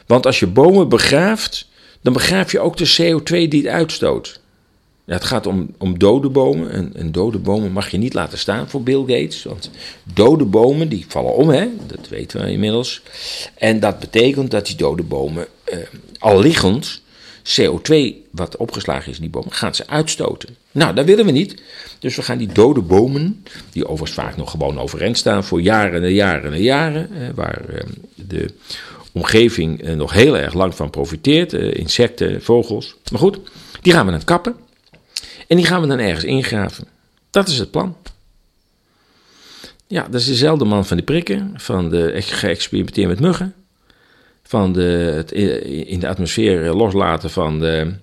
Want als je bomen begraaft, dan begraaf je ook de CO2 die het uitstoot. Ja, het gaat om, om dode bomen. En, en, dode bomen mag je niet laten staan voor Bill Gates. Want dode bomen die vallen om, hè? dat weten we inmiddels. En dat betekent dat die dode bomen eh, al liggend CO2 wat opgeslagen is in die bomen, gaan ze uitstoten. Nou, dat willen we niet. Dus we gaan die dode bomen, die overigens vaak nog gewoon overeind staan voor jaren en jaren en jaren, eh, waar eh, de omgeving eh, nog heel erg lang van profiteert. Insecten, vogels. Maar goed, die gaan we dan kappen. En die gaan we dan ergens ingraven. Dat is het plan. Ja, dat is dezelfde man van die prikken, van de geëxperimenteerd met muggen, van de, het in de atmosfeer loslaten van, de,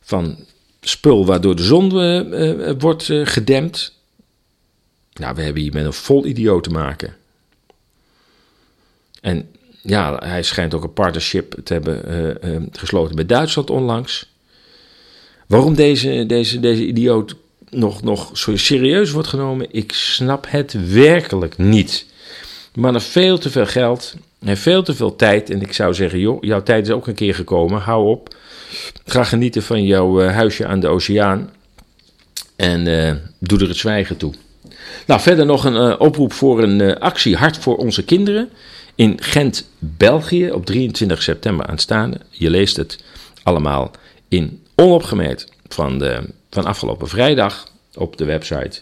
van spul waardoor de zon uh, wordt uh, gedempt. Nou, we hebben hier met een vol idioot te maken. En ja, hij schijnt ook een partnership te hebben gesloten met Duitsland onlangs. Waarom deze, deze, deze idioot nog, nog zo serieus wordt genomen, ik snap het werkelijk niet. Maar heeft veel te veel geld, heeft veel te veel tijd. En ik zou zeggen, joh, jouw tijd is ook een keer gekomen. Hou op. Ga genieten van jouw eh, huisje aan de oceaan. En uh, doe er het zwijgen toe. Nou, verder nog een uh, oproep voor een actie Hart voor onze kinderen. In Gent, België, op 23 september aanstaande. Je leest het allemaal in onopgemerkt van, de, van afgelopen vrijdag op de website.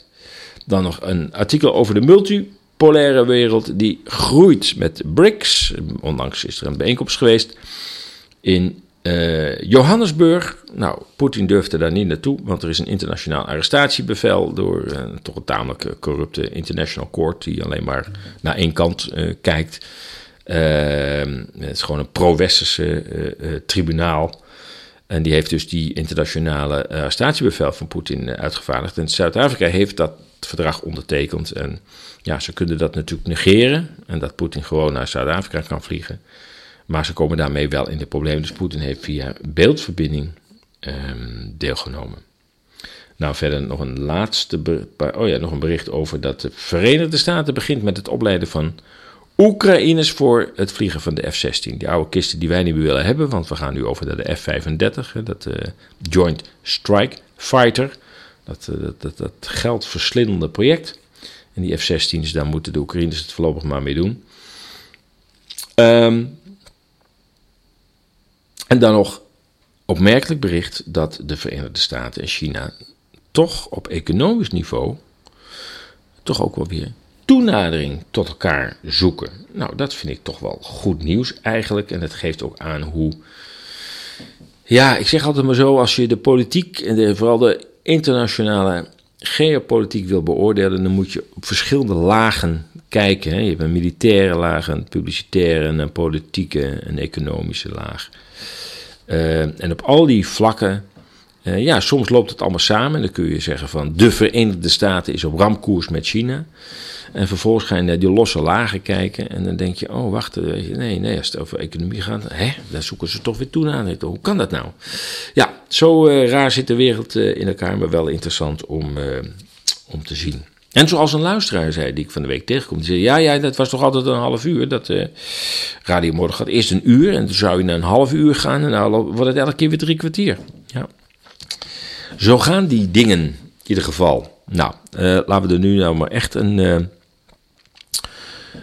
Dan nog een artikel over de multipolaire wereld die groeit met BRICS. Onlangs is er een bijeenkomst geweest in uh, Johannesburg. Nou, Poetin durfde daar niet naartoe, want er is een internationaal arrestatiebevel door uh, toch een tamelijk corrupte International Court die alleen maar naar één kant uh, kijkt. het is gewoon een pro-westerse tribunaal. En die heeft dus die internationale arrestatiebevel van Poetin uitgevaardigd. En Zuid-Afrika heeft dat verdrag ondertekend. En ja, ze kunnen dat natuurlijk negeren. En dat Poetin gewoon naar Zuid-Afrika kan vliegen. Maar ze komen daarmee wel in de problemen. Dus Poetin heeft via beeldverbinding um, deelgenomen. Nou, verder nog een laatste. Oh ja, nog een bericht over dat de Verenigde Staten begint met het opleiden van Oekraïners voor het vliegen van de F-16. Die oude kisten die wij niet meer willen hebben, want we gaan nu over naar de F-35, dat uh, Joint Strike Fighter. Dat, uh, dat, dat, dat geldverslindende project. En die F-16's, daar moeten de Oekraïners het voorlopig maar mee doen. Um, en dan nog opmerkelijk bericht dat de Verenigde Staten en China toch op economisch niveau toch ook wel weer toenadering tot elkaar zoeken. Nou, dat vind ik toch wel goed nieuws eigenlijk. En het geeft ook aan hoe. Ja, ik zeg altijd maar zo: als je de politiek en de, vooral de internationale geopolitiek wil beoordelen, dan moet je op verschillende lagen kijken. Je hebt een militaire laag, een publicitaire, een politieke, een economische laag. Uh, en op al die vlakken, uh, ja, soms loopt het allemaal samen. Dan kun je zeggen van de Verenigde Staten is op ramkoers met China. En vervolgens ga je naar die losse lagen kijken. En dan denk je, oh wacht, nee, nee, als het over economie gaat, hè, dan zoeken ze toch weer toe naar. Hoe kan dat nou? Ja, zo uh, raar zit de wereld in elkaar, maar wel interessant om, om te zien. En zoals een luisteraar zei, die ik van de week tegenkom, die zei: Ja, ja, dat was toch altijd een half uur. Dat Radio Morgen gaat eerst een uur en dan zou je naar een half uur gaan en dan wordt het elke keer weer drie kwartier. Ja. Zo gaan die dingen in ieder geval. Nou, laten we er nu nou maar echt een,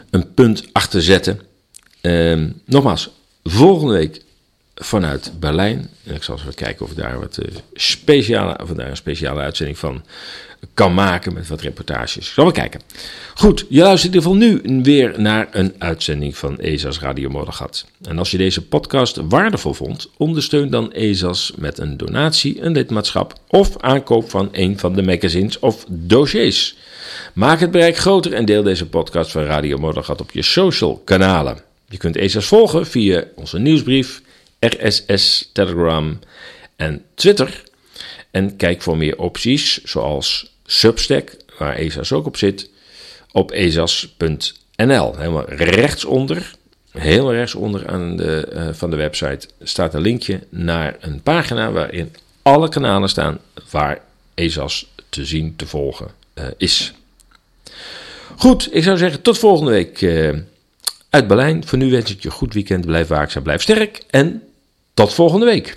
een punt achter zetten. Ehm, nogmaals, volgende week vanuit Berlijn. En ik zal eens kijken of ik daar, wat, speciale, of een speciale uitzending van kan maken met wat reportages. Zullen we kijken. Goed, je luistert in ieder geval nu weer naar een uitzending van ESA's Radio Moddergat. En als je deze podcast waardevol vond, ondersteun dan ESA's met een donatie, een lidmaatschap of aankoop van een van de magazines of dossiers. Maak het bereik groter en deel deze podcast van Radio Moddergat op je social kanalen. Je kunt ESA's volgen via onze nieuwsbrief, RSS, Telegram en Twitter. En kijk voor meer opties, zoals Substack, waar ESAS ook op zit, op esas.nl. Helemaal rechtsonder, heel rechtsonder aan de, uh, van de website, staat een linkje naar een pagina waarin alle kanalen staan waar ESAS te zien, te volgen is. Goed, ik zou zeggen tot volgende week uh, uit Berlijn. Voor nu wens ik je een goed weekend. Blijf waakzaam, blijf sterk en tot volgende week.